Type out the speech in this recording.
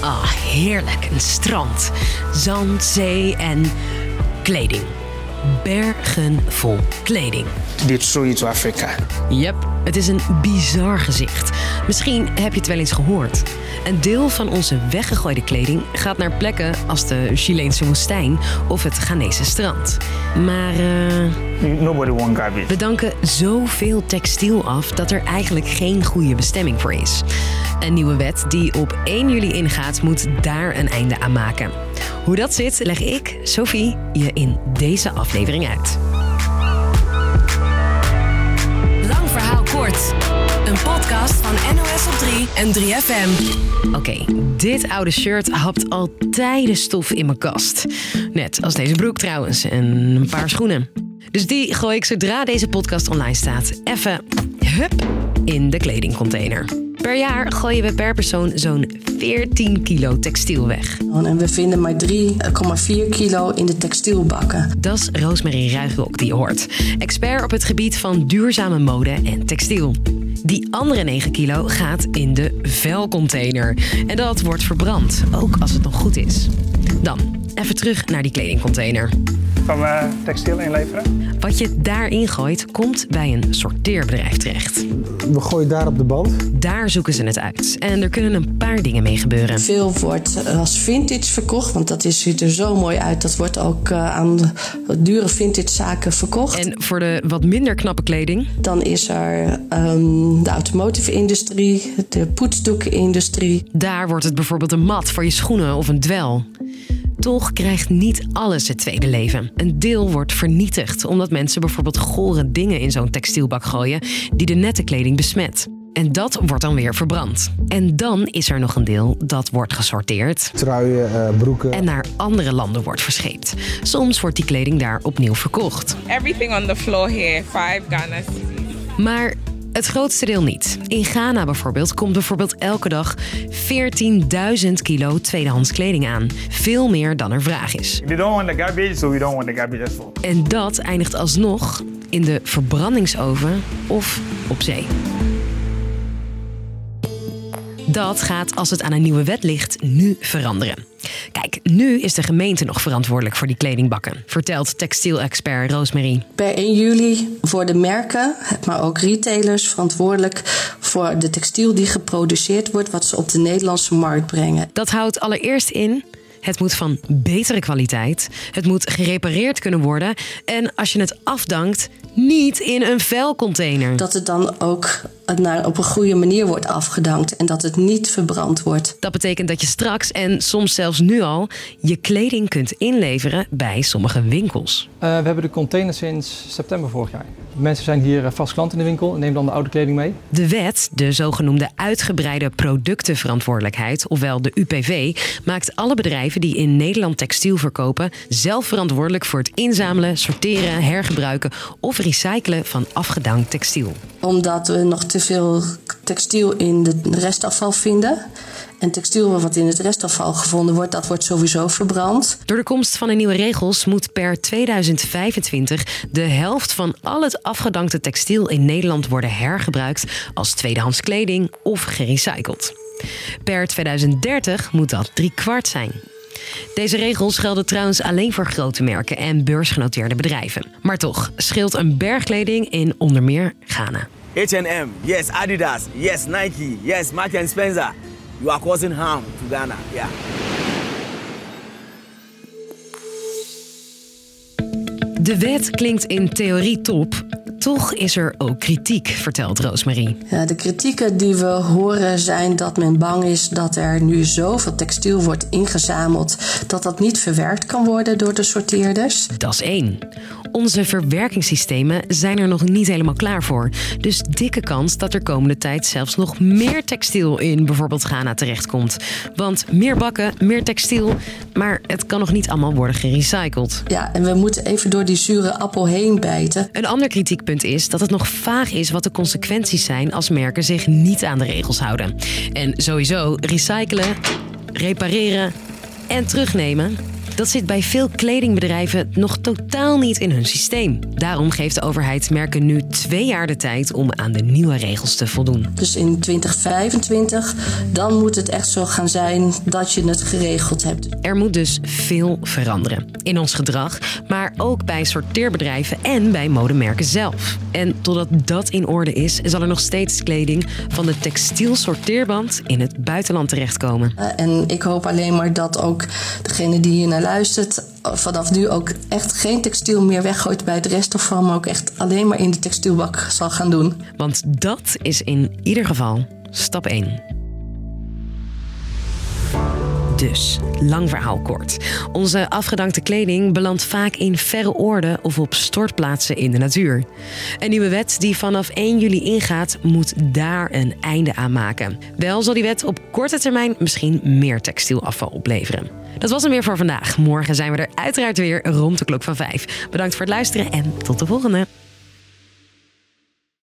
Ah, heerlijk. Een strand, zand, zee en kleding. Bergen vol kleding. Throw you to Africa. Yep, het is een bizar gezicht. Misschien heb je het wel eens gehoord. Een deel van onze weggegooide kleding gaat naar plekken als de Chileense woestijn of het Ghanese strand. Maar eh, Nobody want garbage. we danken zoveel textiel af dat er eigenlijk geen goede bestemming voor is. Een nieuwe wet die op 1 juli ingaat, moet daar een einde aan maken. Hoe dat zit, leg ik, Sophie, je in deze aflevering uit. Lang verhaal kort. Een podcast van NOS op 3 en 3FM. Oké, dit oude shirt hapt al tijden stof in mijn kast. Net als deze broek trouwens en een paar schoenen. Dus die gooi ik zodra deze podcast online staat even, hup, in de kledingcontainer. Per jaar gooien we per persoon zo'n 14 kilo textiel weg. En we vinden maar 3,4 kilo in de textielbakken. Dat is Roosmarie Ruigrok die je hoort. Expert op het gebied van duurzame mode en textiel. Die andere 9 kilo gaat in de vuilcontainer. En dat wordt verbrand, ook als het nog goed is. Dan, even terug naar die kledingcontainer. Gaan we textiel inleveren? Wat je daarin gooit, komt bij een sorteerbedrijf terecht. We gooien daar op de band. Daar zoeken ze het uit. En er kunnen een paar dingen mee gebeuren. Veel wordt als vintage verkocht, want dat is, ziet er zo mooi uit. Dat wordt ook eh, aan dure vintage zaken verkocht. En voor de wat minder knappe kleding, Dan is er ehm, de automotive industrie, de poetsdoekenindustrie. daar wordt het bijvoorbeeld een mat voor je schoenen of een dwel. Toch krijgt niet alles het tweede leven. Een deel wordt vernietigd omdat mensen bijvoorbeeld gore dingen in zo'n textielbak gooien die de nette kleding besmet. En dat wordt dan weer verbrand. En dan is er nog een deel dat wordt gesorteerd Truien, eh, broeken. en naar andere landen wordt verscheept. Soms wordt die kleding daar opnieuw verkocht. everything on the floor here, five Ghana. Maar het grootste deel niet. In Ghana bijvoorbeeld komt bijvoorbeeld elke dag 14.000 kilo tweedehands kleding aan. Veel meer dan er vraag is. They don't want the garbage, so we don't want the garbage as well. En dat eindigt alsnog in de verbrandingsoven of op zee. Dat gaat, als het aan een nieuwe wet ligt, nu veranderen. Kijk, nu is de gemeente nog verantwoordelijk voor die kledingbakken, vertelt textielexpert Roosmarie. Per 1 juli worden merken, maar ook retailers verantwoordelijk voor de textiel die geproduceerd wordt, wat ze op de Nederlandse markt brengen. Dat houdt allereerst in. Het moet van betere kwaliteit. Het moet gerepareerd kunnen worden. En als je het afdankt, niet in een vuilcontainer. Dat het dan ook naar, op een goede manier wordt afgedankt en dat het niet verbrand wordt. Dat betekent dat je straks en soms zelfs nu al je kleding kunt inleveren bij sommige winkels. Eh, we hebben de container sinds september vorig jaar. Mensen zijn hier eh, vast klant in de winkel en nemen dan de oude kleding mee. De wet, de zogenoemde uitgebreide productenverantwoordelijkheid, ofwel de UPV, maakt alle bedrijven die in Nederland textiel verkopen zelf verantwoordelijk voor het inzamelen, sorteren, hergebruiken of recyclen van afgedankt textiel. Omdat we nog te veel textiel in de restafval vinden. En textiel wat in het restafval gevonden wordt, dat wordt sowieso verbrand. Door de komst van de nieuwe regels moet per 2025 de helft van al het afgedankte textiel in Nederland worden hergebruikt als tweedehands kleding of gerecycled. Per 2030 moet dat drie kwart zijn. Deze regels gelden trouwens alleen voor grote merken en beursgenoteerde bedrijven. Maar toch scheelt een bergkleding in onder meer Ghana. H&M, yes, Adidas, yes, Nike, yes, Mark Spencer. You are causing harm to Ghana, yeah. De wet klinkt in theorie top. Toch is er ook kritiek, vertelt Roosmarie. De kritieken die we horen zijn dat men bang is dat er nu zoveel textiel wordt ingezameld dat dat niet verwerkt kan worden door de sorteerders. Dat is één. Onze verwerkingssystemen zijn er nog niet helemaal klaar voor. Dus dikke kans dat er komende tijd zelfs nog meer textiel in bijvoorbeeld Ghana terechtkomt. Want meer bakken, meer textiel, maar het kan nog niet allemaal worden gerecycled. Ja, en we moeten even door die zure appel heen bijten. Een ander kritiekpunt is dat het nog vaag is wat de consequenties zijn als merken zich niet aan de regels houden. En sowieso recyclen, repareren en terugnemen. Dat zit bij veel kledingbedrijven nog totaal niet in hun systeem. Daarom geeft de overheid merken nu twee jaar de tijd om aan de nieuwe regels te voldoen. Dus in 2025, dan moet het echt zo gaan zijn dat je het geregeld hebt. Er moet dus veel veranderen in ons gedrag, maar ook bij sorteerbedrijven en bij modemerken zelf. En totdat dat in orde is, zal er nog steeds kleding van de textielsorteerband in het buitenland terechtkomen. Uh, en ik hoop alleen maar dat ook degene die hier naar luistert vanaf nu ook echt geen textiel meer weggooit bij het restafval, maar ook echt alleen maar in de textielbak zal gaan doen. Want dat is in ieder geval stap 1. Dus, lang verhaal kort. Onze afgedankte kleding belandt vaak in verre oorden of op stortplaatsen in de natuur. Een nieuwe wet die vanaf 1 juli ingaat, moet daar een einde aan maken. Wel zal die wet op korte termijn misschien meer textielafval opleveren. Dat was hem weer voor vandaag. Morgen zijn we er uiteraard weer rond de klok van 5. Bedankt voor het luisteren en tot de volgende.